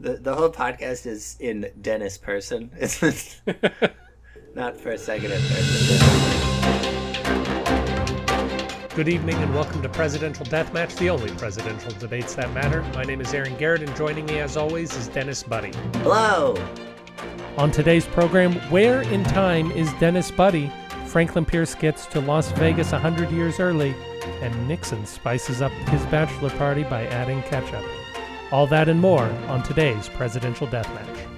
The the whole podcast is in Dennis person. It's not first, second, and third. Good evening and welcome to Presidential Deathmatch, the only presidential debates that matter. My name is Aaron Garrett, and joining me as always is Dennis Buddy. Hello. On today's program, where in time is Dennis Buddy? Franklin Pierce gets to Las Vegas 100 years early, and Nixon spices up his bachelor party by adding ketchup. All that and more on today's Presidential Deathmatch.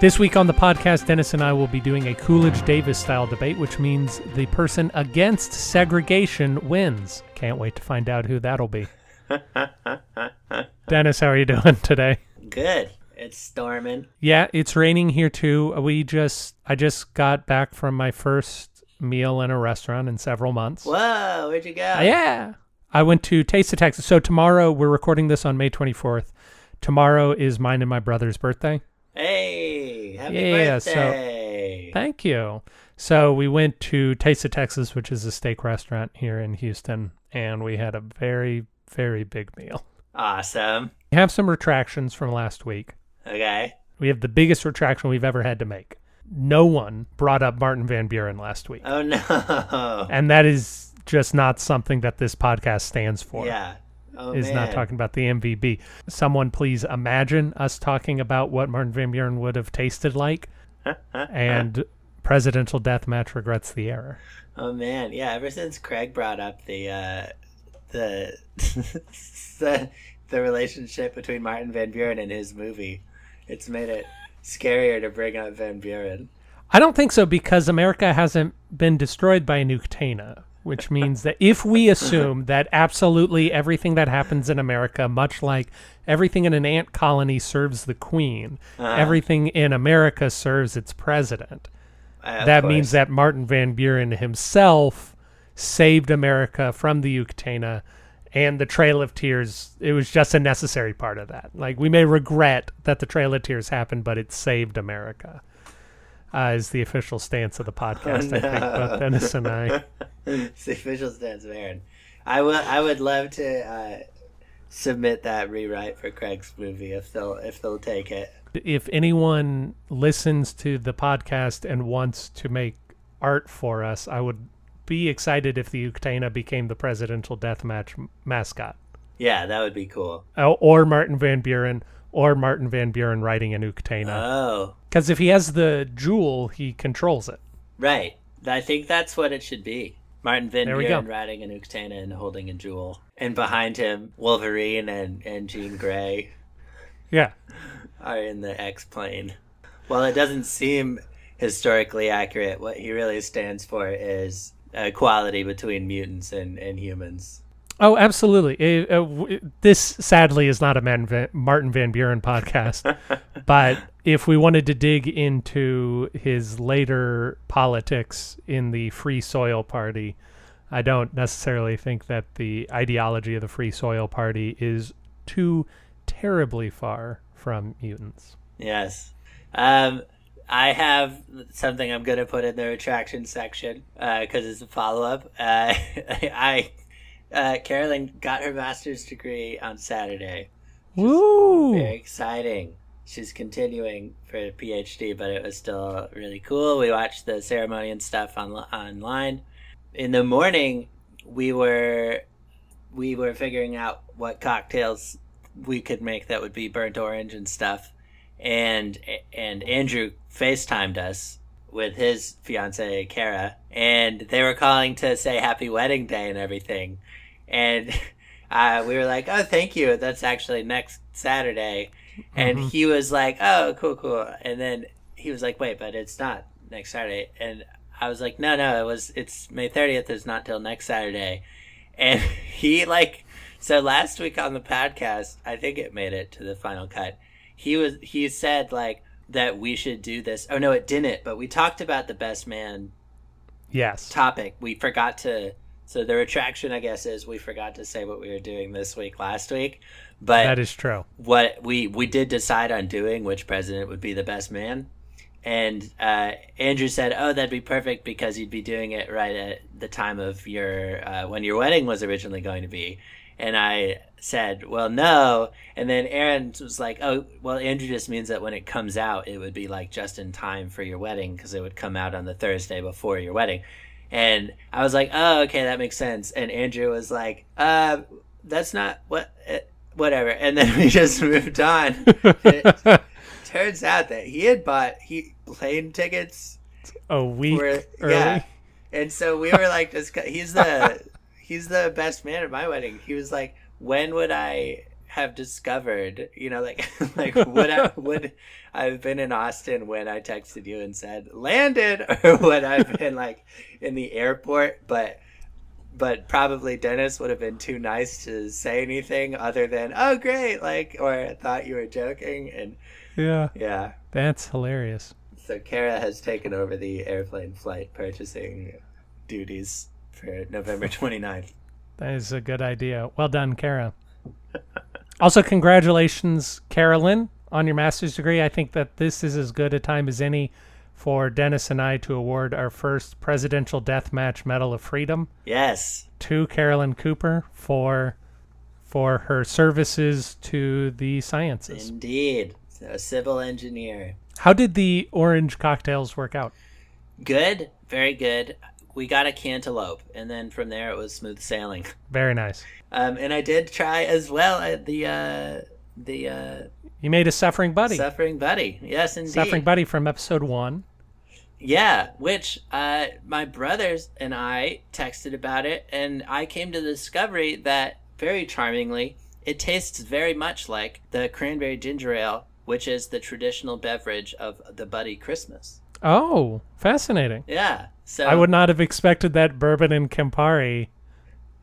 This week on the podcast, Dennis and I will be doing a Coolidge Davis style debate, which means the person against segregation wins. Can't wait to find out who that'll be. Dennis, how are you doing today? Good. It's storming. Yeah, it's raining here too. We just I just got back from my first meal in a restaurant in several months. Whoa, where'd you go? Yeah. I went to Taste of Texas. So tomorrow we're recording this on May 24th. Tomorrow is mine and my brother's birthday. Hey, happy Yeah, so- Thank you. So we went to Taste of Texas, which is a steak restaurant here in Houston, and we had a very very big meal. awesome. We have some retractions from last week. Okay. We have the biggest retraction we've ever had to make. No one brought up Martin Van Buren last week. Oh no. and that is just not something that this podcast stands for. yeah. Oh is man. not talking about the MVB. Someone please imagine us talking about what Martin Van Buren would have tasted like, and presidential deathmatch regrets the error. Oh man, yeah. Ever since Craig brought up the uh, the the the relationship between Martin Van Buren and his movie, it's made it scarier to bring up Van Buren. I don't think so because America hasn't been destroyed by a Nuktana, which means that if we assume that absolutely everything that happens in America, much like everything in an ant colony serves the queen, Uh-huh. everything in America serves its president. Uh, that means that Martin Van Buren himself saved America from the Yucatana and the Trail of Tears. It was just a necessary part of that. Like we may regret that the Trail of Tears happened, but it saved America. Uh, is the official stance of the podcast. I think both Dennis and I. it's the official stance of Aaron. I would I would love to uh, submit that rewrite for Craig's movie if they'll if they'll take it. If anyone listens to the podcast and wants to make art for us, I would be excited if the Yucatana became the presidential deathmatch m- mascot. Yeah, that would be cool. Oh, or Martin Van Buren, or Martin Van Buren riding an Uktana. Oh, Because if he has the jewel, he controls it. right. I think that's what it should be. Martin Van There Buren riding an Uktana and holding a jewel, and behind him Wolverine and and Jean Grey Yeah. are in the X plane. While it doesn't seem historically accurate, what he really stands for is uh, equality between mutants and, and humans. Oh, absolutely. Eh, uh, w- this sadly is not a Van, Martin Van Buren podcast, but if we wanted to dig into his later politics in the Free Soil Party, I don't necessarily think that the ideology of the Free Soil Party is too terribly far from mutants. Yes. Um, I have something I'm going to put in the retraction section because it's a follow up. Uh, I uh, Carolyn got her master's degree on Saturday. Woo! Very exciting. She's continuing for a PhD, but it was still really cool. We watched the ceremony and stuff on, online. In the morning, we were we were figuring out what cocktails we could make that would be burnt orange and stuff. And and Andrew FaceTimed us with his fiance Kara, and they were calling to say happy wedding day and everything. And uh, we were like, "Oh, thank you. That's actually next Saturday." And Mhm. he was like, "Oh, cool, cool." And then he was like, "Wait, but it's not next Saturday." And I was like, "No, no, it was. It's May thirtieth. It's not till next Saturday." And he like, so last week on the podcast, I think it made it to the final cut. He was he said like that we should do this. Oh no, it didn't. But we talked about the best man Yes. topic. We forgot to. So the retraction, I guess, is we forgot to say what we were doing this week last week. But That is true. what we we did decide on doing which president would be the best man and uh, andrew said oh that'd be perfect because you'd be doing it right at the time of your uh, when your wedding was originally going to be And I said, well, no. And then Aaron was like, oh, well, Andrew just means that when it comes out, it would be like just in time for your wedding because it would come out on the Thursday before your wedding. And I was like, oh, okay, that makes sense. And Andrew was like, uh, that's not what, uh, whatever. And then we just moved on. it turns out that he had bought he plane tickets a week for, early. yeah. And so we were like, just, he's the, he's the best man at my wedding. He was like, when would I have discovered, you know, like, like would I, would I've been in Austin when I texted you and said landed or would I've been like in the airport, but, but probably Dennis would have been too nice to say anything other than, oh, great. Like, or thought you were joking. And Yeah, yeah. that's hilarious. So Kara has taken over the airplane flight purchasing duties for November 29th. That is a good idea. Well done, Kara. Also, congratulations, Carolyn, on your master's degree. I think that this is as good a time as any for Dennis and I to award our first Presidential Deathmatch Medal of Freedom Yes. to Carolyn Cooper for for her services to the sciences. Indeed. A civil engineer. How did the orange cocktails work out? Good. Very good. We got a cantaloupe, and then from there it was smooth sailing. Very nice. Um, and I did try as well at the uh, the uh, You made a suffering buddy. suffering buddy. Yes, indeed. suffering buddy from episode one. Yeah, which uh, my brothers and I texted about it, and I came to the discovery that very charmingly, it tastes very much like the cranberry ginger ale, which is the traditional beverage of the Buddy Christmas. Oh, fascinating. Yeah, so I would not have expected that bourbon and Campari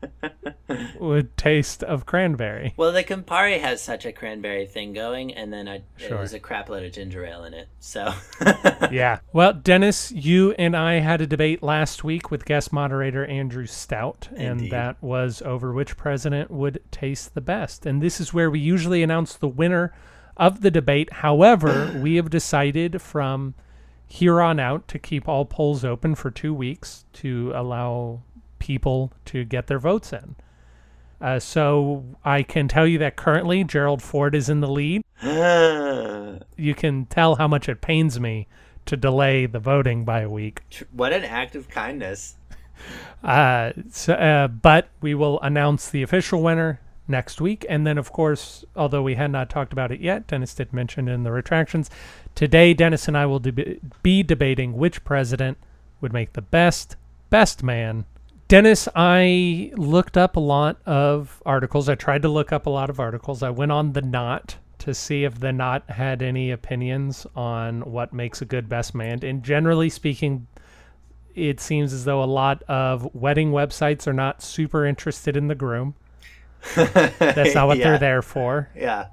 would taste of cranberry. Well, the Campari has such a cranberry thing going, and then I Sure. there was a crap load of ginger ale in it. So Yeah. Well, Dennis, you and I had a debate last week with guest moderator Andrew Stout, and that was over which president would taste the best. And this is where we usually announce the winner of the debate. However, we have decided from here on out to keep all polls open for two weeks to allow people to get their votes in. Uh, so I can tell you that currently Gerald Ford is in the lead. You can tell how much it pains me to delay the voting by a week. what an act of kindness. Uh, so, uh, but we will announce the official winner next week. And then, of course, although we had not talked about it yet, Dennis did mention in the retractions. Today, Dennis and I will deb- be debating which president would make the best, best man. Dennis, I looked up a lot of articles. I tried to look up a lot of articles. I went on The Knot to see if The Knot had any opinions on what makes a good best man. And generally speaking, it seems as though a lot of wedding websites are not super interested in the groom. That's not what Yeah. they're there for. Yeah.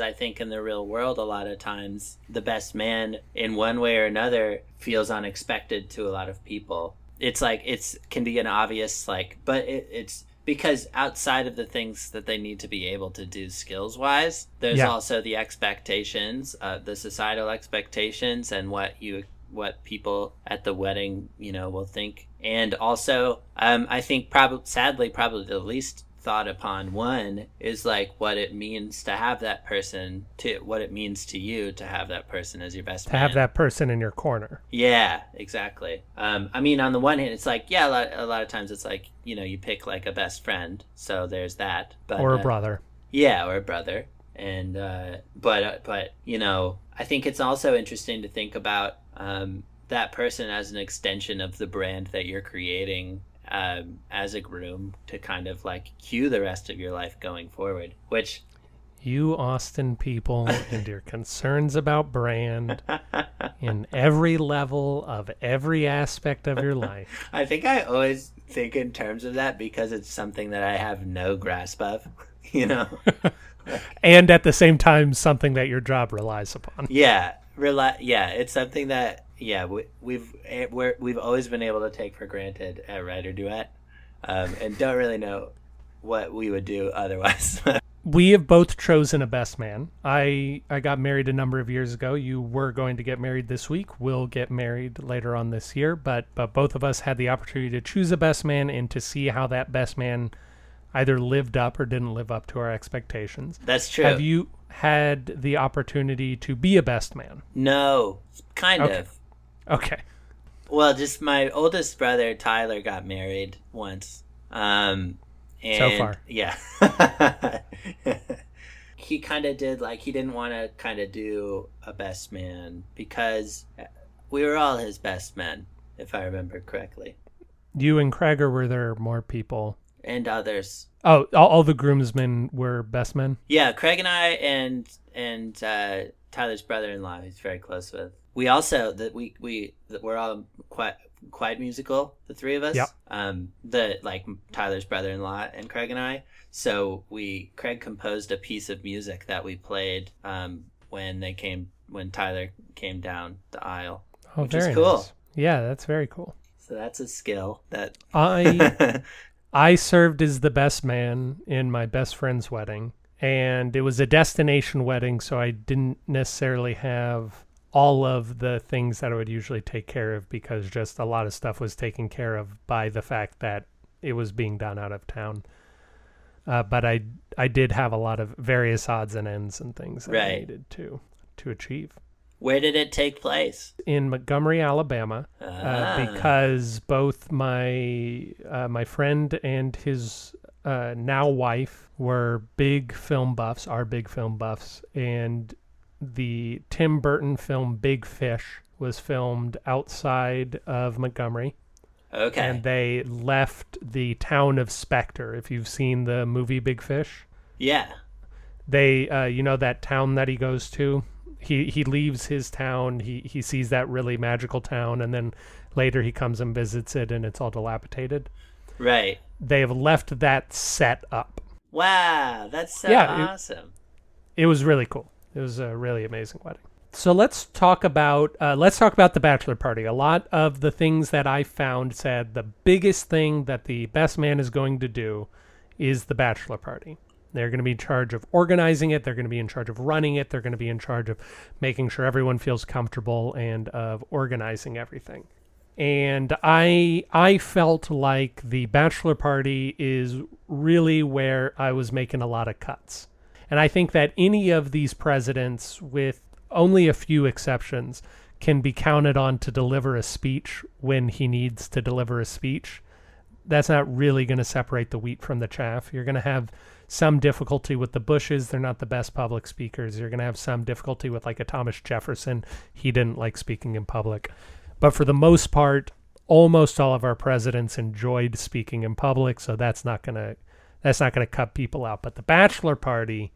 I think in the real world, a lot of times, the best man, in one way or another, feels unexpected to a lot of people. It's like, it's can be an obvious, like, but it, it's because outside of the things that they need to be able to do skills wise, there's Yeah. also the expectations, uh, the societal expectations, and what you what people at the wedding you know will think and also um, i think probably sadly probably the least thought upon one is like what it means to have that person to what it means to you to have that person as your best To man. have that person in your corner. yeah exactly um, i mean on the one hand it's like yeah a lot, a lot of times it's like you know you pick like a best friend so there's that but or a uh, brother. yeah, or a brother. And uh, but uh, but you know, I think it's also interesting to think about um, that person as an extension of the brand that you're creating um, as a groom to kind of like cue the rest of your life going forward. Which You Austin people and your concerns about brand in every level of every aspect of your life. I think I always think in terms of that because it's something that I have no grasp of. You know. And at the same time, something that your job relies upon. Yeah, rela- Yeah, it's something that yeah we, we've eh, we're, we've always been able to take for granted at Writer Duet, um, and don't really know what we would do otherwise. we have both chosen a best man. I I got married a number of years ago. You were going to get married this week. We'll get married later on this year, but but both of us had the opportunity to choose a best man and to see how that best man either lived up or didn't live up to our expectations. That's true. Have you had the opportunity to be a best man? No, kind Okay. of. Okay. Well, just my oldest brother Tyler got married once. Um, and So far. yeah. he kind of did like he didn't want to kind of do a best man because we were all his best men, if I remember correctly, You and Craig, or were there more people? and others. Oh, all, all the groomsmen were best men. Yeah, Craig and I and and uh, Tyler's brother-in-law, who's very close with. We also that we we that we're all quite quite musical, the three of us. Yep. Um, the like Tyler's brother-in-law and Craig and I. So we Craig composed a piece of music that we played um, when they came when Tyler came down the aisle. Oh, Which is very cool. nice. Yeah, that's very cool. So that's a skill that. I I served as the best man in my best friend's wedding, and it was a destination wedding, so I didn't necessarily have all of the things that I would usually take care of because just a lot of stuff was taken care of by the fact that it was being done out of town. Uh, but I I did have a lot of various odds and ends and things that I needed to to achieve Where did it take place? in Montgomery, Alabama Ah. uh, because both my uh, my friend and his uh, now wife were big film buffs, are big film buffs, and the Tim Burton film Big Fish was filmed outside of Montgomery, okay. and they left the town of Spectre. If you've seen the movie Big Fish, yeah. they uh, you know that town that he goes to he he leaves his town he he sees that really magical town and then later he comes and visits it and it's all dilapidated Right. they have left that set up Wow, that's so Yeah, it- awesome. it was really cool it was a really amazing wedding. So let's talk about uh, let's talk about the bachelor party. A lot of the things that i found said the biggest thing that the best man is going to do is the bachelor party. They're going to be in charge of organizing it. They're going to be in charge of running it. They're going to be in charge of making sure everyone feels comfortable and of organizing everything. And i i felt like the bachelor party is really where i was making a lot of cuts and I think that any of these presidents, with only a few exceptions, can be counted on to deliver a speech when he needs to deliver a speech. That's not really going to separate the wheat from the chaff. You're going to have some difficulty with the Bushes. They're not the best public speakers. You're going to have some difficulty with like a Thomas Jefferson. He didn't like speaking in public. But for the most part, almost all of our presidents enjoyed speaking in public, so that's not going to that's not going to cut people out. But the bachelor party,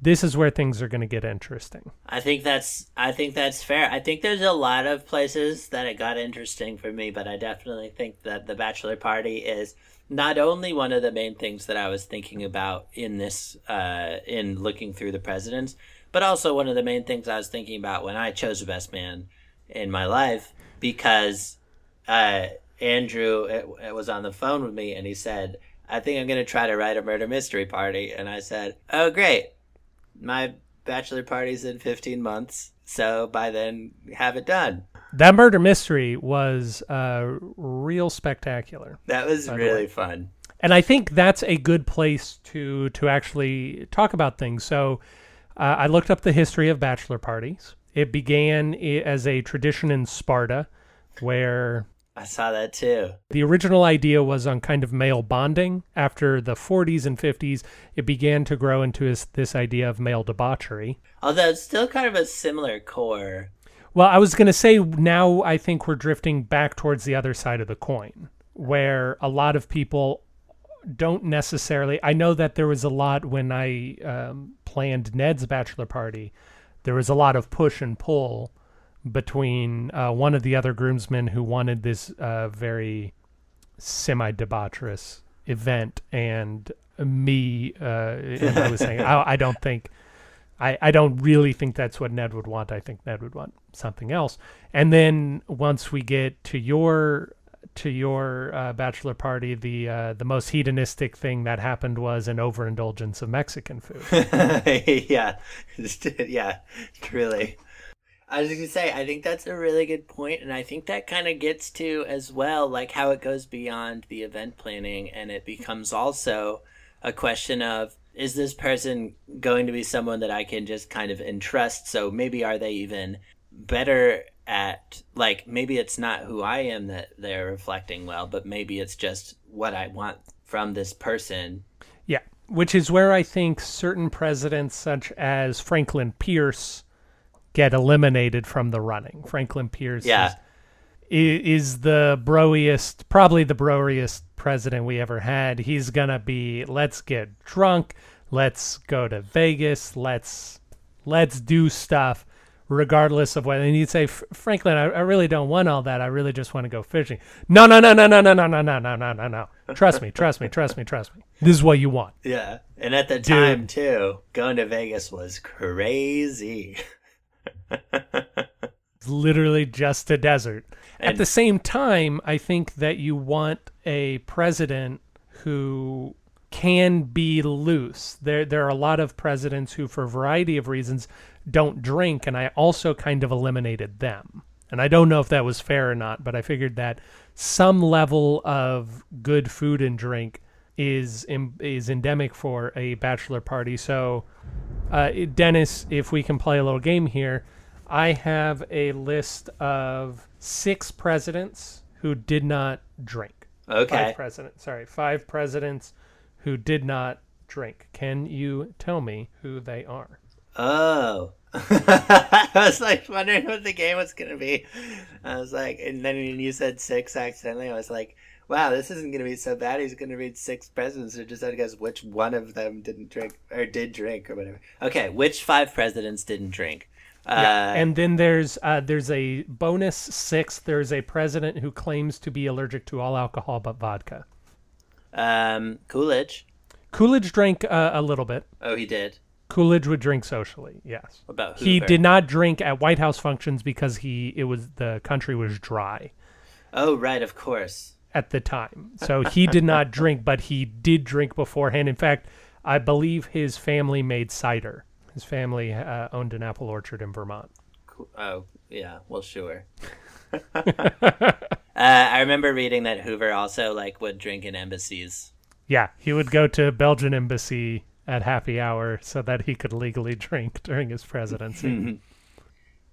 this is where things are going to get interesting. I think that's I think that's fair. I think there's a lot of places that it got interesting for me, but I definitely think that the bachelor party is not only one of the main things that I was thinking about in this uh, in looking through the presidents, but also one of the main things I was thinking about when I chose the best man in my life because uh, Andrew it, it was on the phone with me and he said, "I think I'm going to try to write a murder mystery party," and I said, "Oh, great." My bachelor party's in 15 months so by then have it done That murder mystery was uh, real spectacular. that was really fun and I think that's a good place to to actually talk about things. So, uh, I looked up the history of bachelor parties. It began as a tradition in Sparta, where i saw that too the original idea was on kind of male bonding. After the 40s and 50s, it began to grow into this, this idea of male debauchery. although it's still kind of a similar core Well, I was going to say now I think we're drifting back towards the other side of the coin, where a lot of people don't necessarily. I know that there was a lot when I um, planned Ned's bachelor party. There was a lot of push and pull between uh, one of the other groomsmen who wanted this uh, very semi debaucherous event and me. Uh, and I was saying, I, I don't think. I, I don't really think that's what Ned would want. I think Ned would want something else. And then once we get to your to your uh, bachelor party, the uh, the most hedonistic thing that happened was an overindulgence of Mexican food. yeah yeah truly i was gonna say i think that's a really good point and i think that kind of gets to as well like how it goes beyond the event planning and it becomes also a question of is this person going to be someone that I can just kind of entrust? So maybe are they even better at like maybe it's not who I am that they're reflecting well, but maybe it's just what I want from this person. Yeah, which is where I think certain presidents, such as Franklin Pierce, get eliminated from the running. Franklin Pierce Yeah. is, is the broiest, probably the broiest president we ever had. He's gonna be let's get drunk, let's go to Vegas, let's let's do stuff regardless of what and you'd say franklin I, I really don't want all that i really just want to go fishing no no no no no no no no no no no no no trust me trust me trust me trust me this is what you want Yeah. And at the time too, going to Vegas was crazy. It's literally just a desert. At the same time, I think that you want a president who can be loose. There there are a lot of presidents who for a variety of reasons don't drink and I also kind of eliminated them. And I don't know if that was fair or not, but I figured that some level of good food and drink is is endemic for a bachelor party. So uh, Dennis, if we can play a little game here, I have a list of six presidents who did not drink. Okay. Five presidents, sorry, five presidents who did not drink. Can you tell me who they are? Oh. I was like wondering what the game was gonna be. I was like, and then you said six accidentally, I was like, wow, this isn't gonna be so bad. He's gonna read six presidents or just had to guess which one of them didn't drink or did drink or whatever. Okay, which five presidents didn't drink? Uh, and then there's uh, there's a bonus six. There's a president who claims to be allergic to all alcohol but vodka. um, Coolidge. Coolidge drank uh, a little bit. Oh, he did. Coolidge would drink socially. Yes. About He did not drink at White House functions because he it was the country was dry Oh, right, of course. At the time. So he did not drink, but he did drink beforehand. In fact, I believe his family made cider. His family uh, owned an apple orchard in Vermont. Cool. Oh, yeah. Well, sure. uh, I remember reading that Hoover also like would drink in embassies. Yeah, he would go to Belgian embassy at happy hour so that he could legally drink during his presidency.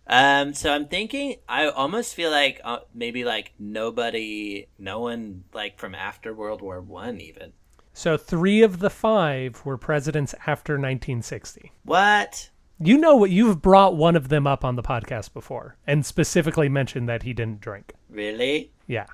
Um, so I'm thinking, I almost feel like uh, maybe like nobody, no one like from after World War One even. so three of the five were presidents after 1960. What? You know what? You've brought one of them up on the podcast before and specifically mentioned that he didn't drink. Really? Yeah.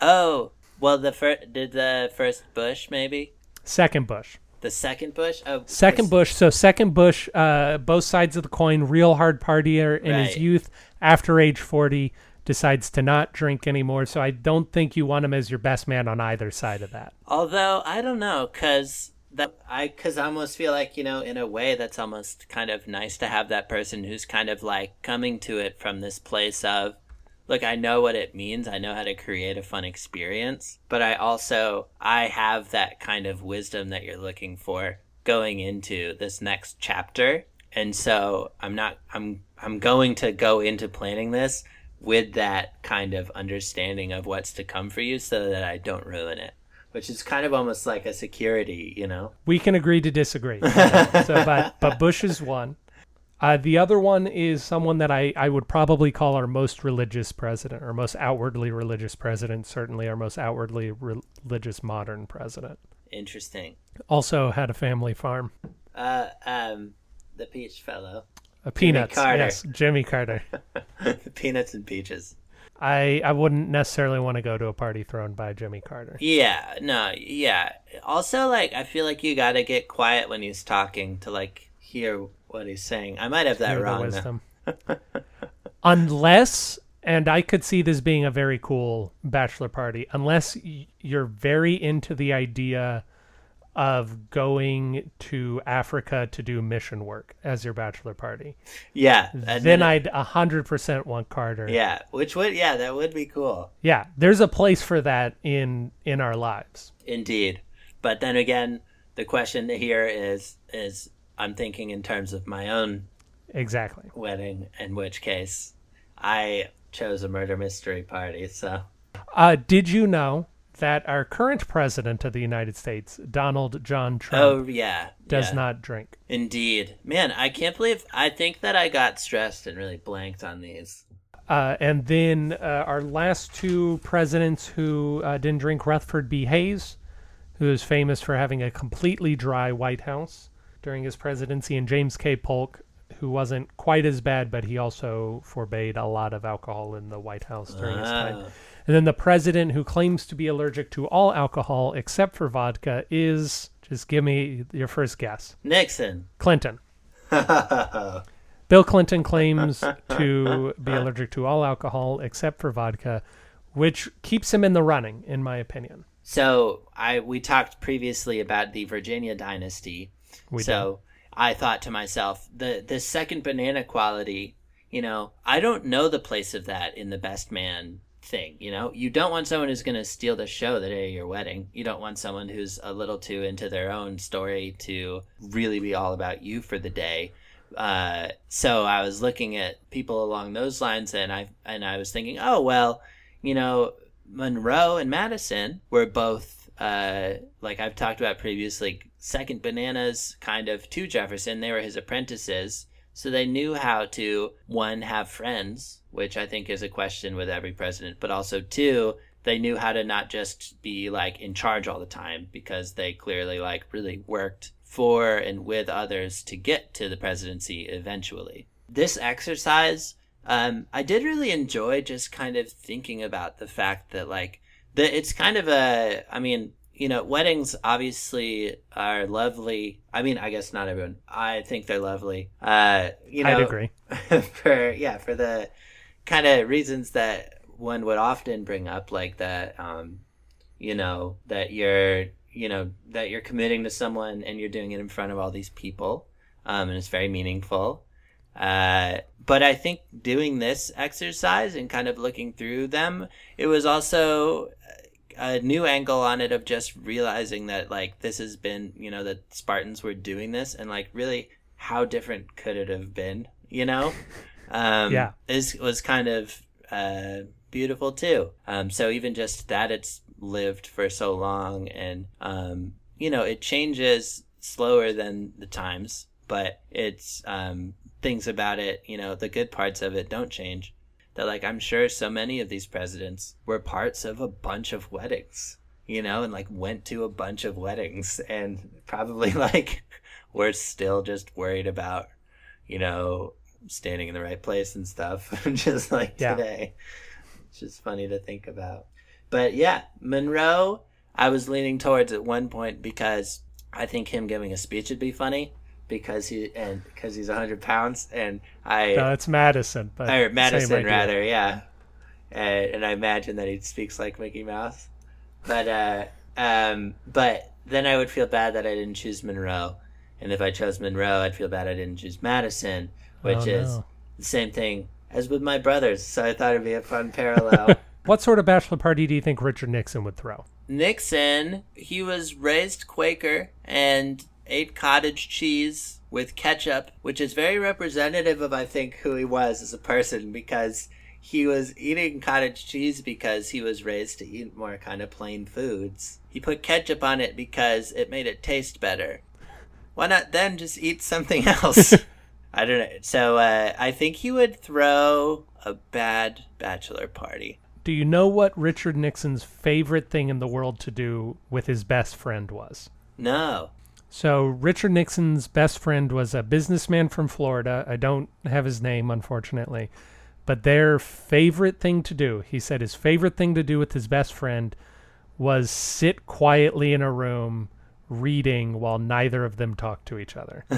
Oh, well, the first did the first Bush maybe Second Bush. The second Bush. Oh, Second was- Bush. So second Bush, uh, both sides of the coin, real hard partier in his youth. After age 40, decides to not drink anymore. So I don't think you want him as your best man on either side of that. Although I don't know, cause that I, cause I almost feel like you know, in a way, that's almost kind of nice to have that person who's kind of like coming to it from this place of, look, I know what it means. I know how to create a fun experience, but I also I have that kind of wisdom that you're looking for going into this next chapter, and so I'm not I'm I'm going to go into planning this with that kind of understanding of what's to come for you so that I don't ruin it. Which is kind of almost like a security, you know? We can agree to disagree. so, but but Bush is one. Uh, the other one is someone that I, I would probably call our most religious president, or most outwardly religious president, certainly our most outwardly re- religious modern president. Interesting. Also had a family farm. Uh, um, the peach fellow. Uh, Jimmy peanuts, Carter. yes, Jimmy Carter. the peanuts and peaches. I I wouldn't necessarily want to go to a party thrown by Jimmy Carter. Yeah, no, yeah. Also, like, I feel like you gotta get quiet when he's talking to, like, hear what he's saying. I might have that wrong. unless, and I could see this being a very cool bachelor party, unless you're very into the idea of going to Africa to do mission work as your bachelor party. Yeah. then I'd a hundred percent want Carter. Yeah, which would, yeah, that would be cool. Yeah, there's a place for that in in our lives. Indeed. But then again, the question here is, is I'm thinking in terms of my own Exactly. wedding, in which case I chose a murder mystery party, so. Uh, did you know that our current president of the United States, Donald John Trump, Oh yeah, does yeah. not drink. Indeed, man, I can't believe. I think that I got stressed and really blanked on these. Uh, and then uh, our last two presidents who uh, didn't drink Rutherford B. Hayes, who is famous for having a completely dry White House during his presidency, and James K. Polk, who wasn't quite as bad, but he also forbade a lot of alcohol in the White House during his time. Ah. And then the president who claims to be allergic to all alcohol except for vodka is just give me your first guess. Nixon. Clinton. Bill Clinton claims to be allergic to all alcohol except for vodka, which keeps him in the running, in my opinion. So I we talked previously about the Virginia dynasty. We so I thought to myself, the the second banana quality, you know, I don't know the place of that in the best man thing. You know, you don't want someone who's going to steal the show the day of your wedding. You don't want someone who's a little too into their own story to really be all about you for the day. Uh, so I was looking at people along those lines, and I and I was thinking, oh well, you know, Monroe and Madison were both uh, like I've talked about previously, second bananas kind of to Jefferson. They were his apprentices, so they knew how to one have friends, which I think is a question with every president, but also two, they knew how to not just be like in charge all the time because they clearly like really worked for and with others to get to the presidency eventually. This exercise um, I did really enjoy just kind of thinking about the fact that like the it's kind of a I mean you know weddings obviously are lovely. I mean I guess not everyone. I think they're lovely. Uh, you know I'd agree. for yeah for the kind of reasons that one would often bring up like that um, you know that you're you know that you're committing to someone and you're doing it in front of all these people um, and it's very meaningful uh, but I think doing this exercise and kind of looking through them, it was also a new angle on it of just realizing that like this has been, you know, that Spartans were doing this and like really how different could it have been, you know? Um, Yeah. is was kind of uh, beautiful too. Um, so even just that it's lived for so long and um, you know it changes slower than the times, but it's um, things about it, you know, the good parts of it don't change. That like I'm sure so many of these presidents were parts of a bunch of weddings, you know, and like went to a bunch of weddings and probably like we're still just worried about, you know, standing in the right place and stuff, just like Yeah. today. It's just funny to think about. But yeah, Monroe, I was leaning towards at one point because I think him giving a speech would be funny because he and because he's hundred pounds and I No, it's Madison, but or Madison rather, yeah. And, and I imagine that he speaks like Mickey Mouse. But uh um but then I would feel bad that I didn't choose Monroe. And if I chose Monroe, I'd feel bad I didn't choose Madison, which Oh, is no. the same thing as with my brothers. So I thought it'd be a fun parallel. What sort of bachelor party do you think Richard Nixon would throw? Nixon, he was raised Quaker and ate cottage cheese with ketchup, which is very representative of, I think, who he was as a person because he was eating cottage cheese because he was raised to eat more kind of plain foods. He put ketchup on it because it made it taste better. Why not then just eat something else? I don't know. So uh, I think he would throw a bad bachelor party. Do you know what Richard Nixon's favorite thing in the world to do with his best friend was? No. So Richard Nixon's best friend was a businessman from Florida. I don't have his name, unfortunately. But their favorite thing to do, he said his favorite thing to do with his best friend was sit quietly in a room reading while neither of them talked to each other.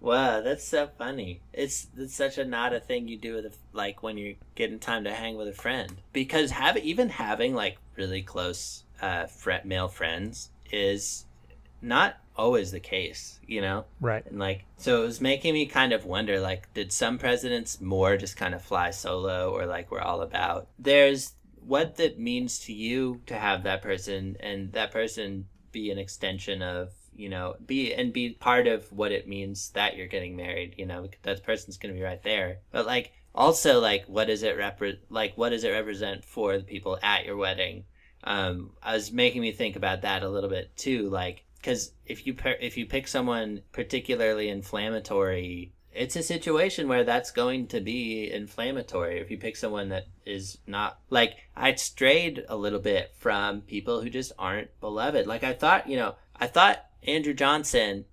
wow, that's so funny. It's it's such a not a thing you do with a, like when you're getting time to hang with a friend because have even having like really close uh fr- male friends is not always the case, you know. Right. And like, so it was making me kind of wonder, like, did some presidents more just kind of fly solo, or like we're all about? There's what that means to you to have that person, and that person be an extension of, you know, be and be part of what it means that you're getting married. You know, that person's gonna be right there. But like, also like what does it repre- like what does it represent for the people at your wedding um i was making me think about that a little bit too like because if you per- if you pick someone particularly inflammatory it's a situation where that's going to be inflammatory. If you pick someone that is not like i strayed a little bit from people who just aren't beloved. Like i thought you know i thought andrew johnson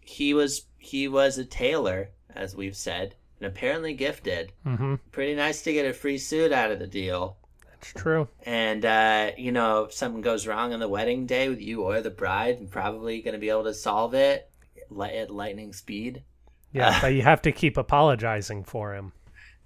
he was he was a tailor as we've said and apparently gifted. Mm-hmm. pretty nice to get a free suit out of the deal That's true. and uh, you know if something goes wrong on the wedding day with you or the bride you're probably going to be able to solve it at lightning speed Yeah, Uh, but you have to keep apologizing for him.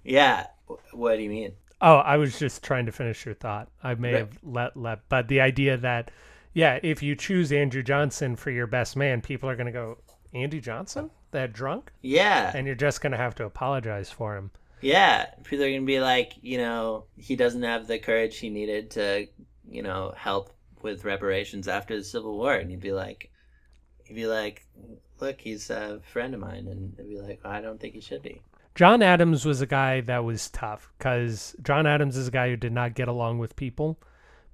yeah what do you mean Oh, I was just trying to finish your thought. I may Right. have let let, but the idea that, yeah, if you choose Andrew Johnson for your best man, people are going to go Andy Johnson, that drunk, yeah and you're just going to have to apologize for him. Yeah people are to be like you know he doesn't have the courage he needed to you know help with reparations after the civil war. And you'd be like he'd be like look he's a friend of mine. And they'd be like i don't think he should be. John Adams was a guy that was tough because John Adams is a guy who did not get along with people,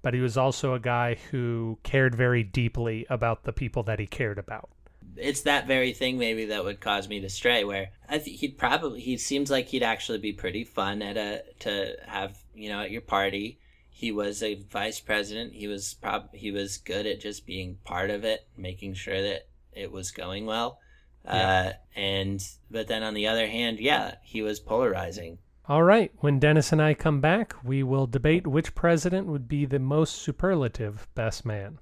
but he was also a guy who cared very deeply about the people that he cared about. It's that very thing maybe that would cause me to stray where i think he'd probably he seems like he'd actually be pretty fun at a to have you know at your party. He was a vice president. He was prob he was good at just being part of it making sure that it was going well. Uh and but then on the other hand yeah he was polarizing. All right, when Dennis and I come back, we will debate which president would be the most superlative best man.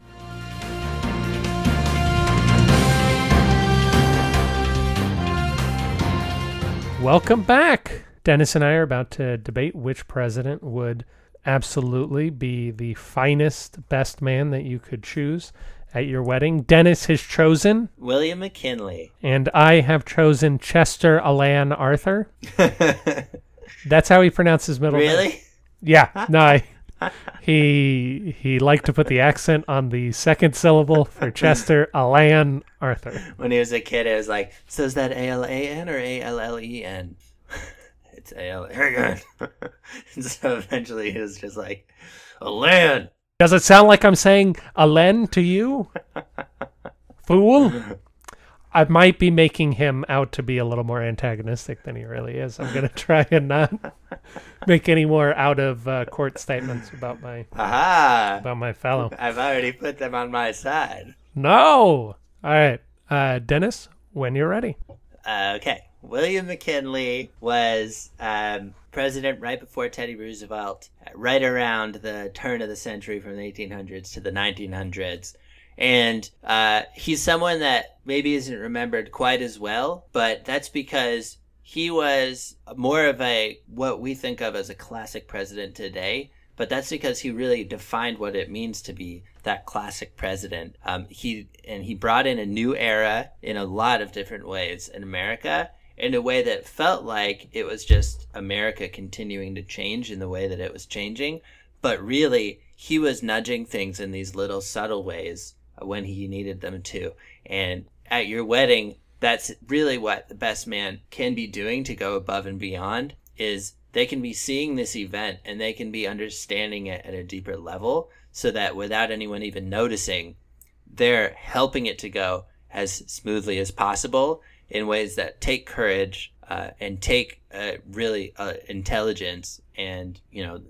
Welcome back. Dennis and I are about to debate which president would absolutely be the finest best man that you could choose at your wedding. Dennis has chosen, william mckinley and I have chosen Chester Alan Arthur. That's how he pronounces his middle name. really Yeah, no, I, he he liked to put the accent on the second syllable for Chester Alan Arthur. when he was a kid, it was like, so is that A L A N or A L L E N? It's A L A N. And so eventually he was just like, a land. Does it sound like I'm saying Alen to you, fool? I might be making him out to be a little more antagonistic than he really is. I'm gonna try and not make any more out of uh, court statements about my Aha! about my fellow. I've already put them on my side. No. All right, uh, Dennis, when you're ready. Uh, okay. William McKinley was um, president right before Teddy Roosevelt, right around the turn of the century from the 1800s to the 1900s. And uh, he's someone that maybe isn't remembered quite as well, but that's because he was more of a what we think of as a classic president today. But that's because he really defined what it means to be that classic president. Um, he and he brought in a new era in a lot of different ways in America in a way that felt like it was just America continuing to change in the way that it was changing. But really, he was nudging things in these little subtle ways when he needed them to. And at your wedding, that's really what the best man can be doing to go above and beyond is they can be seeing this event and they can be understanding it at a deeper level so that without anyone even noticing, they're helping it to go as smoothly as possible in ways that take courage uh, and take uh, really uh, intelligence and you know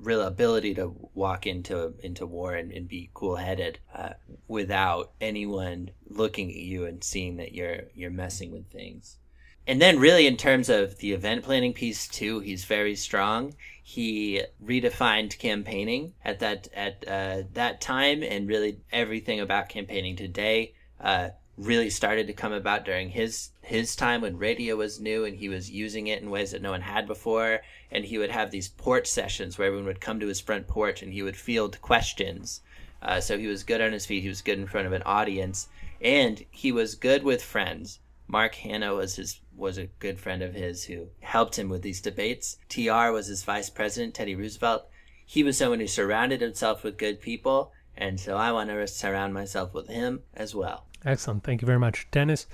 real ability to walk into into war and, and be cool headed uh, without anyone looking at you and seeing that you're you're messing with things. And then, really, in terms of the event planning piece too, he's very strong. He redefined campaigning at that at uh, that time, and really everything about campaigning today uh, really started to come about during his his time when radio was new, and he was using it in ways that no one had before. And he would have these porch sessions where everyone would come to his front porch, and he would field questions. Uh, so he was good on his feet. He was good in front of an audience, and he was good with friends. Mark Hanna was his was a good friend of his who helped him with these debates. TR was his vice president, Teddy Roosevelt. He was someone who surrounded himself with good people, and so I want to surround myself with him as well. Excellent. Thank you very much. Dennis,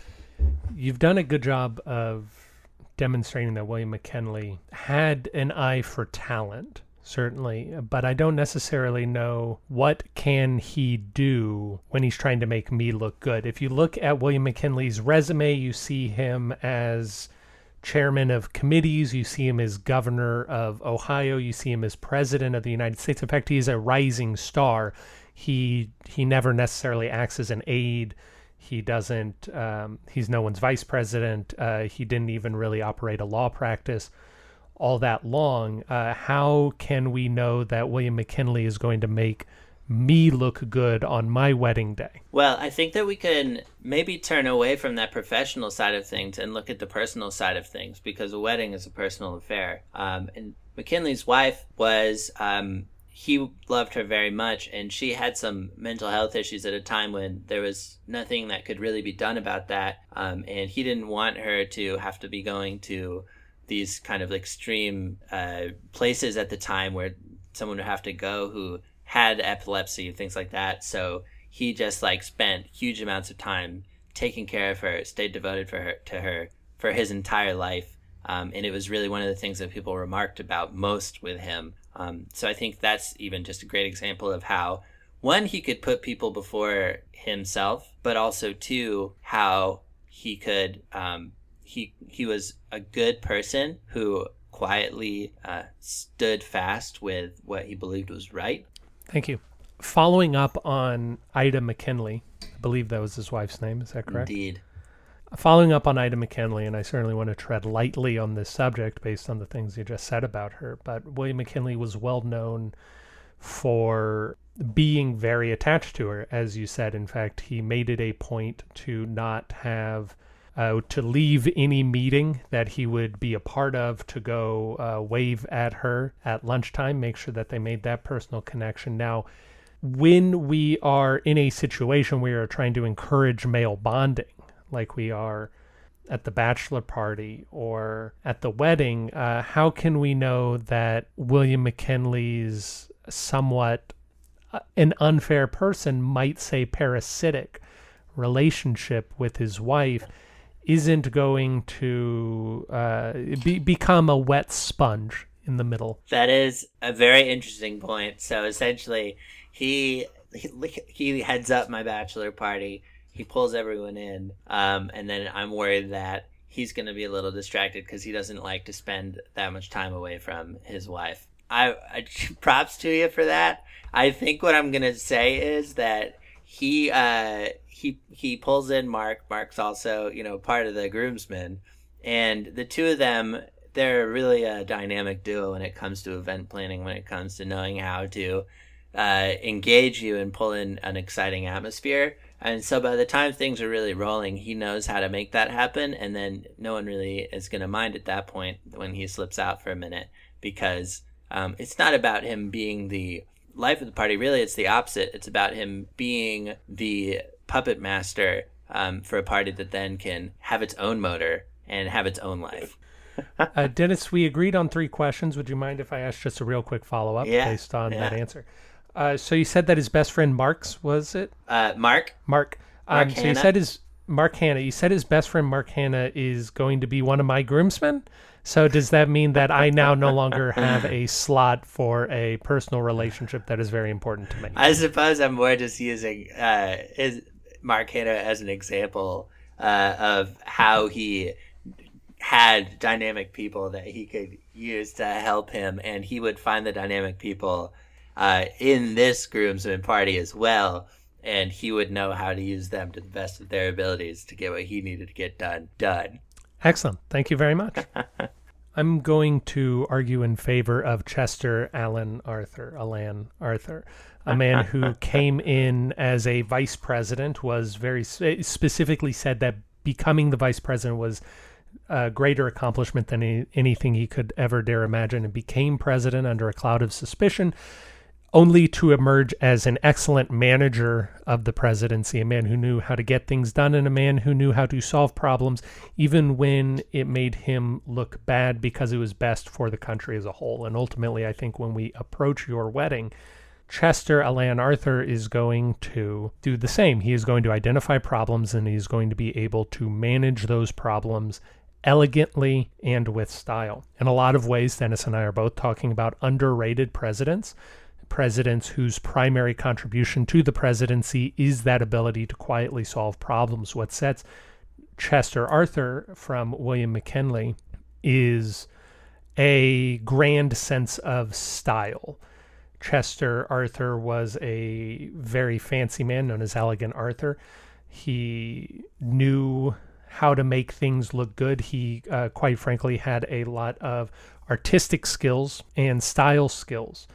you've done a good job of demonstrating that William McKinley had an eye for talent certainly but i don't necessarily know what can he do when he's trying to make me look good if you look at william mckinley's resume you see him as chairman of committees you see him as governor of ohio you see him as president of the united states in fact he's a rising star he he never necessarily acts as an aide he doesn't um, he's no one's vice president uh, he didn't even really operate a law practice all that long, uh, how can we know that William McKinley is going to make me look good on my wedding day? Well, I think that we can maybe turn away from that professional side of things and look at the personal side of things because a wedding is a personal affair. Um, and McKinley's wife was. Um, he loved her very much, and she had some mental health issues at a time when there was nothing that could really be done about that. Um, and he didn't want her to have to be going to these kind of extreme uh, places at the time where someone would have to go who had epilepsy and things like that. So he just like spent huge amounts of time taking care of her, stayed devoted for her to her for his entire life. Um, and it was really one of the things that people remarked about most with him. Um, so I think that's even just a great example of how one he could put people before himself, but also two how he could um, he he was a good person who quietly uh, stood fast with what he believed was right. Thank you. Following up on Ida McKinley, I believe that was his wife's name. Is that correct? Indeed. Following up on Ida McKinley, and I certainly want to tread lightly on this subject based on the things you just said about her, but William McKinley was well known for being very attached to her. As you said, in fact, he made it a point to not have uh, to leave any meeting that he would be a part of to go uh, wave at her at lunchtime, make sure that they made that personal connection. Now, when we are in a situation where we are trying to encourage male bonding, like we are at the bachelor party or at the wedding, uh, how can we know that William McKinley's somewhat uh, an unfair person might say parasitic relationship with his wife isn't going to uh, be, become a wet sponge in the middle. That is a very interesting point. So essentially, he he, he heads up my bachelor party. He pulls everyone in, um, and then I'm worried that he's going to be a little distracted because he doesn't like to spend that much time away from his wife. I, I props to you for that. I think what I'm going to say is that he uh, he he pulls in Mark. Mark's also you know part of the groomsmen, and the two of them they're really a dynamic duo when it comes to event planning. When it comes to knowing how to uh, engage you and pull in an exciting atmosphere. And so by the time things are really rolling, he knows how to make that happen. And then no one really is going to mind at that point when he slips out for a minute because um, it's not about him being the life of the party. Really, it's the opposite. It's about him being the puppet master um, for a party that then can have its own motor and have its own life. uh, Dennis, we agreed on three questions. Would you mind if I asked just a real quick follow up yeah, based on yeah. that answer? Uh, so you said that his best friend Mark's was it? Uh, Mark. Mark. Mark um, so you said his Mark Hanna. You said his best friend Mark Hanna is going to be one of my groomsmen. So does that mean that I now no longer have a slot for a personal relationship that is very important to me? I suppose I'm more just using uh, his Mark Hanna as an example uh, of how he had dynamic people that he could use to help him, and he would find the dynamic people uh, in this groomsmen party as well, and he would know how to use them to the best of their abilities to get what he needed to get done done. Excellent. Thank you very much. I'm going to argue in favor of Chester Alan Arthur, Alan Arthur, a man who came in as a vice president, was very specifically said that becoming the vice president was a greater accomplishment than any, anything he could ever dare imagine, and became president under a cloud of suspicion only to emerge as an excellent manager of the presidency, a man who knew how to get things done, and a man who knew how to solve problems, even when it made him look bad because it was best for the country as a whole. And ultimately, I think when we approach your wedding, Chester Alan Arthur is going to do the same. He is going to identify problems and he's going to be able to manage those problems elegantly and with style. In a lot of ways, Dennis and I are both talking about underrated presidents, presidents whose primary contribution to the presidency is that ability to quietly solve problems. What sets Chester Arthur from William McKinley is a grand sense of style. Chester Arthur was a very fancy man known as Elegant Arthur. He knew how to make things look good. He, uh, quite frankly, had a lot of artistic skills and style skills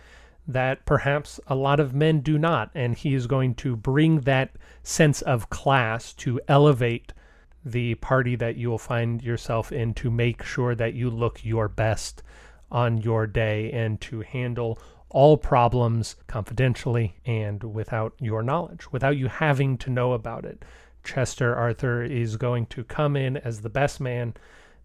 that perhaps a lot of men do not. And he is going to bring that sense of class to elevate the party that you will find yourself in to make sure that you look your best on your day and to handle all problems confidentially and without your knowledge, without you having to know about it. Chester Arthur is going to come in as the best man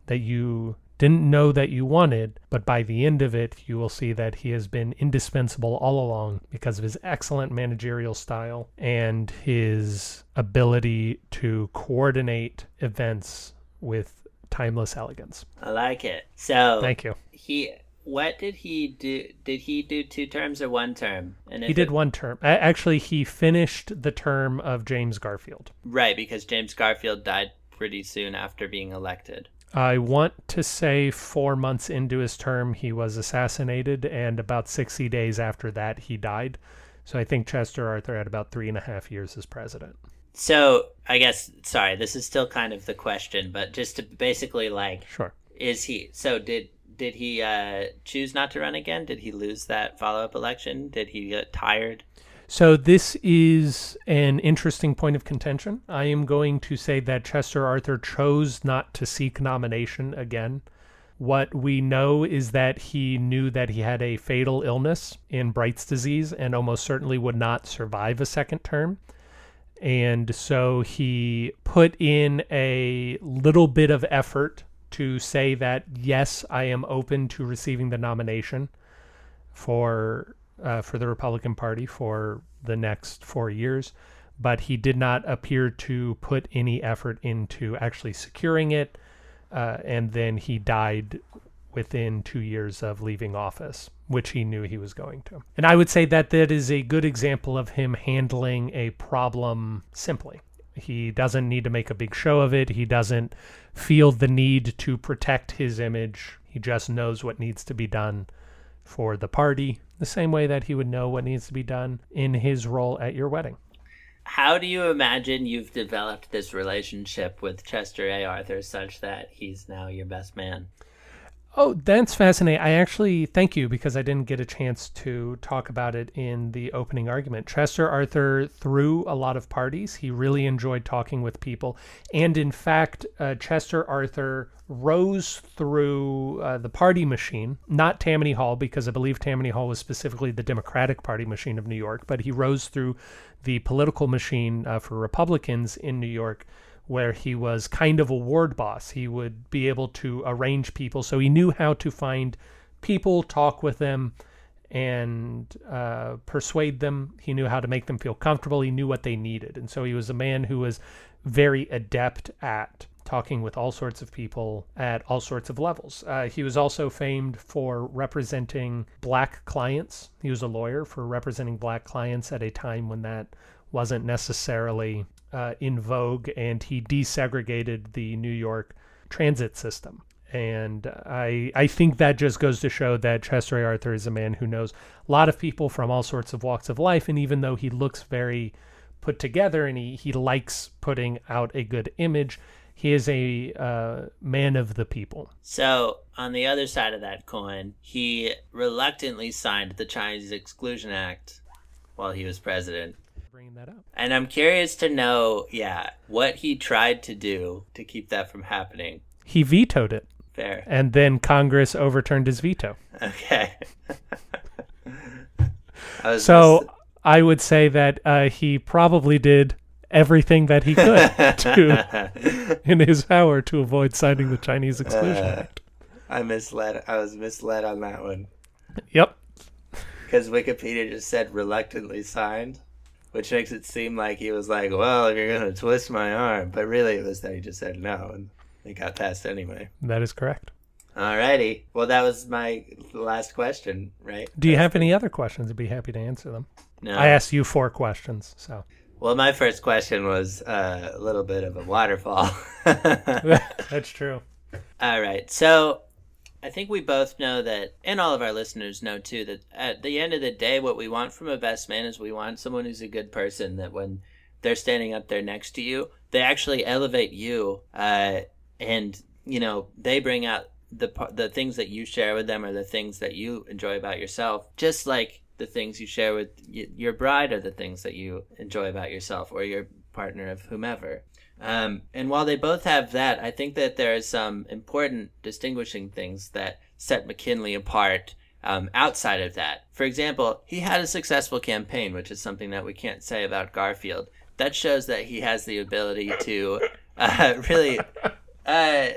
that you didn't know that you wanted, but by the end of it, you will see that he has been indispensable all along because of his excellent managerial style and his ability to coordinate events with timeless elegance. I like it. So, thank you. He what did he do? Did he do two terms or one term? And he did it, one term. Actually, he finished the term of James Garfield. Right, because James Garfield died pretty soon after being elected. I want to say four months into his term, he was assassinated, and about 60 days after that, he died. So I think Chester Arthur had about three and a half years as president. So I guess, sorry, this is still kind of the question, but just to basically like, sure, is he? So did did he uh, choose not to run again? Did he lose that follow up election? Did he get tired? So this is an interesting point of contention. I am going to say that Chester Arthur chose not to seek nomination again. What we know is that he knew that he had a fatal illness in Bright's disease and almost certainly would not survive a second term. And so he put in a little bit of effort to say that, yes, I am open to receiving the nomination for uh, for the Republican Party for the next four years, but he did not appear to put any effort into actually securing it. Uh, and then he died within two years of leaving office, which he knew he was going to. And I would say that that is a good example of him handling a problem simply. He doesn't need to make a big show of it. He doesn't feel the need to protect his image. He just knows what needs to be done for the party, the same way that he would know what needs to be done in his role at your wedding. How do you imagine you've developed this relationship with Chester A. Arthur such that he's now your best man? Oh, that's fascinating. I actually thank you because I didn't get a chance to talk about it in the opening argument. Chester Arthur threw a lot of parties. He really enjoyed talking with people. And in fact, uh, Chester Arthur rose through uh, the party machine, not Tammany Hall, because I believe Tammany Hall was specifically the Democratic Party machine of New York, but he rose through the political machine uh, for Republicans in New York where he was kind of a ward boss. He would be able to arrange people, so he knew how to find people, talk with them, and uh, persuade them. He knew how to make them feel comfortable. He knew what they needed, and so he was a man who was very adept at talking with all sorts of people at all sorts of levels. Uh, he was also famed for representing black clients. He was a lawyer for representing black clients at a time when that wasn't necessarily uh, in vogue, and he desegregated the New York transit system. And I I think that just goes to show that Chester A. Arthur is a man who knows a lot of people from all sorts of walks of life. And even though he looks very put together and he, he likes putting out a good image, he is a uh, man of the people. So, on the other side of that coin, he reluctantly signed the Chinese Exclusion Act while he was president bringing that up. And I'm curious to know, yeah, what he tried to do to keep that from happening. He vetoed it. Fair. And then Congress overturned his veto. Okay. I so just... I would say that uh, he probably did everything that he could to in his power to avoid signing the Chinese Exclusion uh, Act. I misled. I was misled on that one. Yep. Because Wikipedia just said reluctantly signed which makes it seem like he was like, "Well, if you're gonna twist my arm," but really it was that he just said no. And they got past anyway. That is correct. Alrighty. Well, that was my last question, right? Do you have any other questions? I'd be happy to answer them. No. I asked you four questions, so Well, my first question was uh, a little bit of a waterfall. that's true. All right. So I think we both know that, and all of our listeners know too, that at the end of the day, what we want from a best man is we want someone who's a good person that when they're standing up there next to you, they actually elevate you, uh, and you know they bring out the the things that you share with them or the things that you enjoy about yourself, just like the things you share with y- your bride are the things that you enjoy about yourself or your partner of whomever. Um, and while they both have that, I think that there are some important distinguishing things that set McKinley apart um, outside of that. For example, he had a successful campaign, which is something that we can't say about Garfield. That shows that he has the ability to uh, really uh,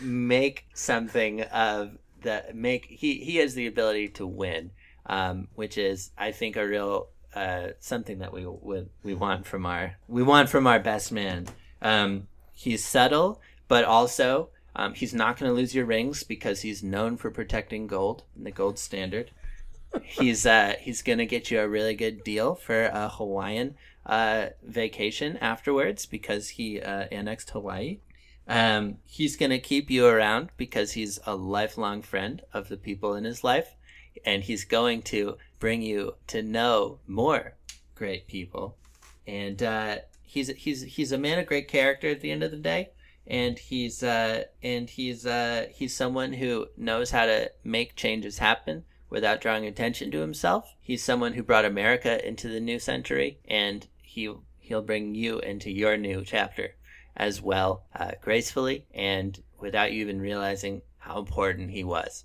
make something of the make. He he has the ability to win, um, which is I think a real uh, something that we would we want from our we want from our best man. Um, he's subtle, but also um, he's not going to lose your rings because he's known for protecting gold and the gold standard. he's uh, he's going to get you a really good deal for a Hawaiian uh, vacation afterwards because he uh, annexed Hawaii. Um, he's going to keep you around because he's a lifelong friend of the people in his life, and he's going to bring you to know more great people. And uh, he's he's he's a man of great character at the end of the day, and he's uh, and he's uh, he's someone who knows how to make changes happen without drawing attention to himself. He's someone who brought America into the new century, and he he'll bring you into your new chapter as well, uh, gracefully and without you even realizing how important he was.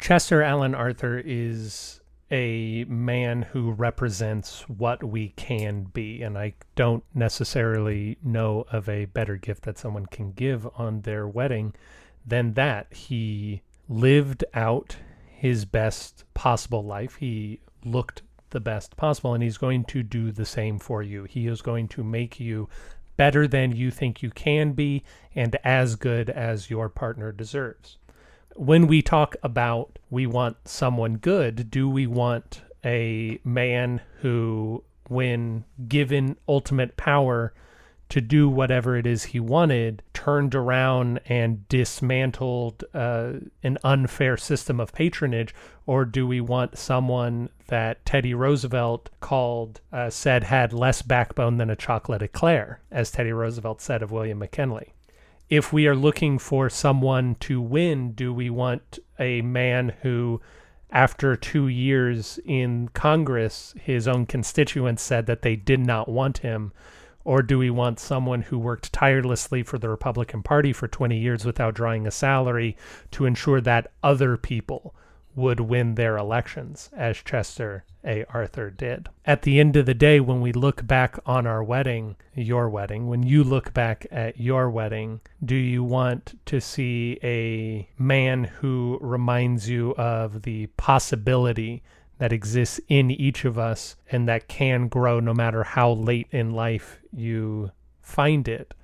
Chester Alan Arthur is a man who represents what we can be, and I don't necessarily know of a better gift that someone can give on their wedding than that. He lived out his best possible life. He looked the best possible, and he's going to do the same for you. He is going to make you better than you think you can be and as good as your partner deserves when we talk about we want someone good, do we want a man who, when given ultimate power to do whatever it is he wanted, turned around and dismantled uh, an unfair system of patronage? Or do we want someone that Teddy Roosevelt called, uh, said had less backbone than a chocolate eclair, as Teddy Roosevelt said of William McKinley? If we are looking for someone to win, do we want a man who, after two years in Congress, his own constituents said that they did not want him? Or do we want someone who worked tirelessly for the Republican Party for 20 years without drawing a salary to ensure that other people would win their elections, as Chester A. Arthur did. At the end of the day, when we look back on our wedding, your wedding, when you look back at your wedding, do you want to see a man who reminds you of the possibility that exists in each of us and that can grow no matter how late in life you find it?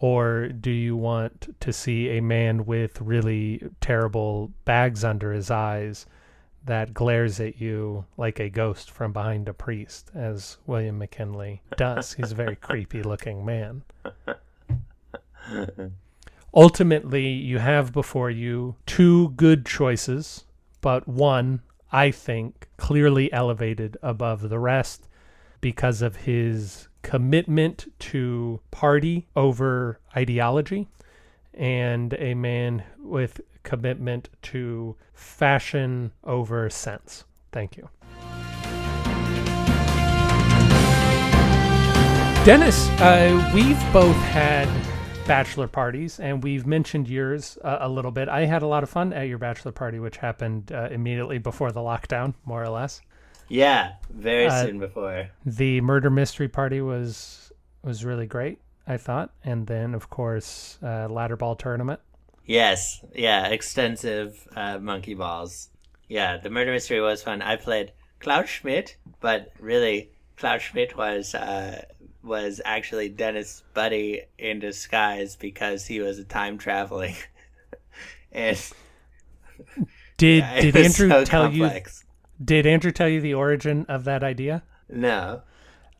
Or do you want to see a man with really terrible bags under his eyes that glares at you like a ghost from behind a priest, as William McKinley does? He's a very creepy looking man. Ultimately, you have before you two good choices, but one, I think, clearly elevated above the rest because of his commitment to party over ideology and a man with commitment to fashion over sense. Thank you. Dennis, uh, we've both had bachelor parties and we've mentioned yours uh, a little bit. I had a lot of fun at your bachelor party, which happened uh, immediately before the lockdown, more or less. Yeah, very Uh, soon before. The murder mystery party was was really great, I thought, and then of course uh, ladder ball tournament. Yes, yeah, extensive uh, monkey balls. Yeah, the murder mystery was fun. I played Klaus Schmidt, but really, Klaus Schmidt was uh, was actually Dennis Buddy in disguise because he was a time traveling. and Did yeah, did Andrew so tell you complex. Did Andrew tell you the origin of that idea? No.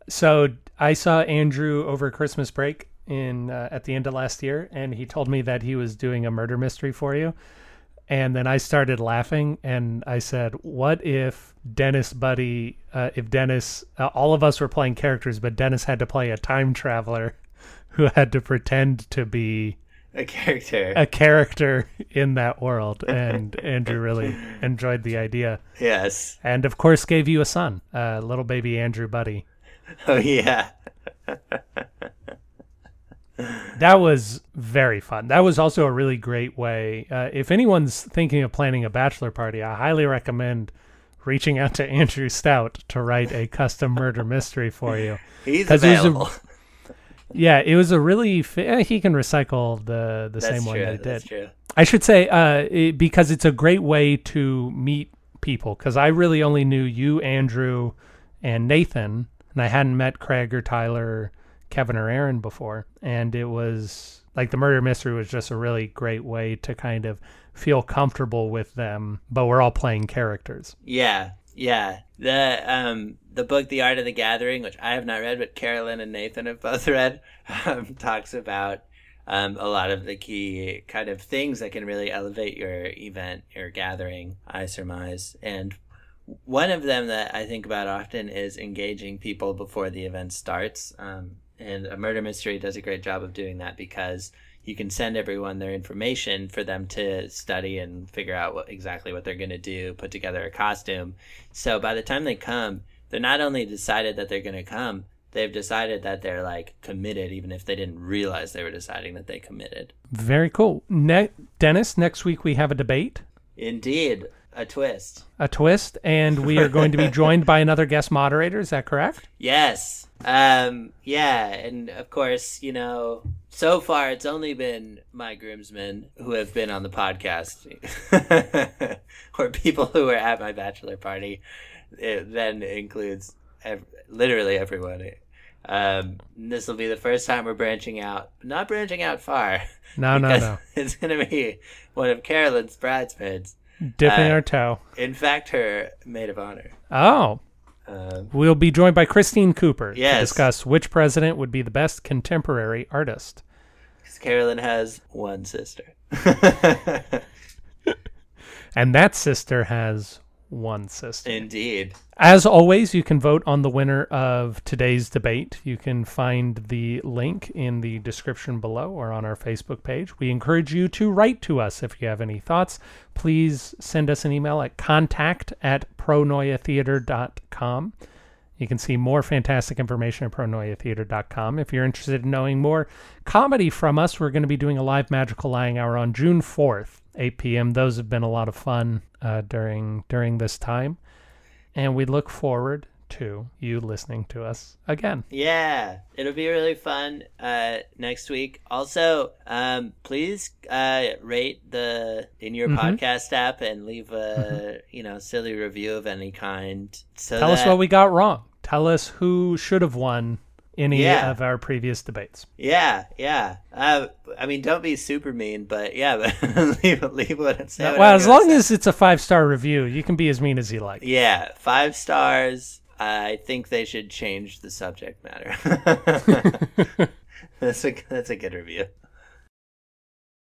So I saw Andrew over Christmas break in uh, at the end of last year, and he told me that he was doing a murder mystery for you. And then I started laughing, and I said, "What if Dennis Buddy? Uh, if Dennis, uh, all of us were playing characters, but Dennis had to play a time traveler who had to pretend to be A character. a character in that world." And Andrew really enjoyed the idea, yes. and of course, gave you a son, uh, little baby Andrew Buddy. Oh yeah. That was very fun. That was also a really great way. Uh, if anyone's thinking of planning a bachelor party, I highly recommend reaching out to Andrew Stout to write a custom murder mystery for you. He's 'Cause it was a- available. Yeah, it was a really. Fa- eh, he can recycle the the That's same one true. that he That's did. true. I should say uh, it, because it's a great way to meet people. Because I really only knew you, Andrew, and Nathan, and I hadn't met Craig or Tyler, Kevin or Aaron before. And it was like the murder mystery was just a really great way to kind of feel comfortable with them, but we're all playing characters. Yeah, yeah. The um the book The Art of the Gathering, which I have not read, but Carolyn and Nathan have both read, um, talks about um, a lot of the key kind of things that can really elevate your event, your gathering. I surmise, and one of them that I think about often is engaging people before the event starts. Um, and a murder mystery does a great job of doing that because you can send everyone their information for them to study and figure out what exactly what they're going to do, put together a costume. So by the time they come, they're not only decided that they're going to come, they've decided that they're like committed, even if they didn't realize they were deciding that they committed. Very cool. Ne- Dennis, next week we have a debate. Indeed, a twist. A twist, and we are going to be joined by another guest moderator. Is that correct? Yes. Um, yeah, and of course, you know, so far it's only been my groomsmen who have been on the podcast, or people who were at my bachelor party. It then includes ev- literally everyone. Um, this will be the first time we're branching out, not branching out far. No, no, no. It's gonna be one of Carolyn's bridesmaids. Dipping Uh, our toe. In fact, her maid of honor. Oh, Um, we'll be joined by Christine Cooper to discuss which president would be the best contemporary artist. Because Carolyn has one sister. And that sister has one system. Indeed. As always, you can vote on the winner of today's debate. You can find the link in the description below or on our Facebook page. We encourage you to write to us if you have any thoughts. Please send us an email at contact at pronoiatheater.com. You can see more fantastic information at pronoiatheater.com. If you're interested in knowing more comedy from us, we're going to be doing a live magical lying hour on June 4th, 8 p.m. Those have been a lot of fun uh, during during this time, and we look forward to you listening to us again. Yeah, it'll be really fun uh, next week. Also, um, please uh, rate the in your Mhm. podcast app and leave a you know silly review of any kind. So Tell us what we got wrong. Tell us who should have won any Yeah. of our previous debates. Yeah, yeah. Uh, I mean, don't be super mean, but yeah, but leave leave what say what well, I'm as long say. as it's a five star review, you can be as mean as you like. yeah, five stars. I think they should change the subject matter. that's a that's a good review.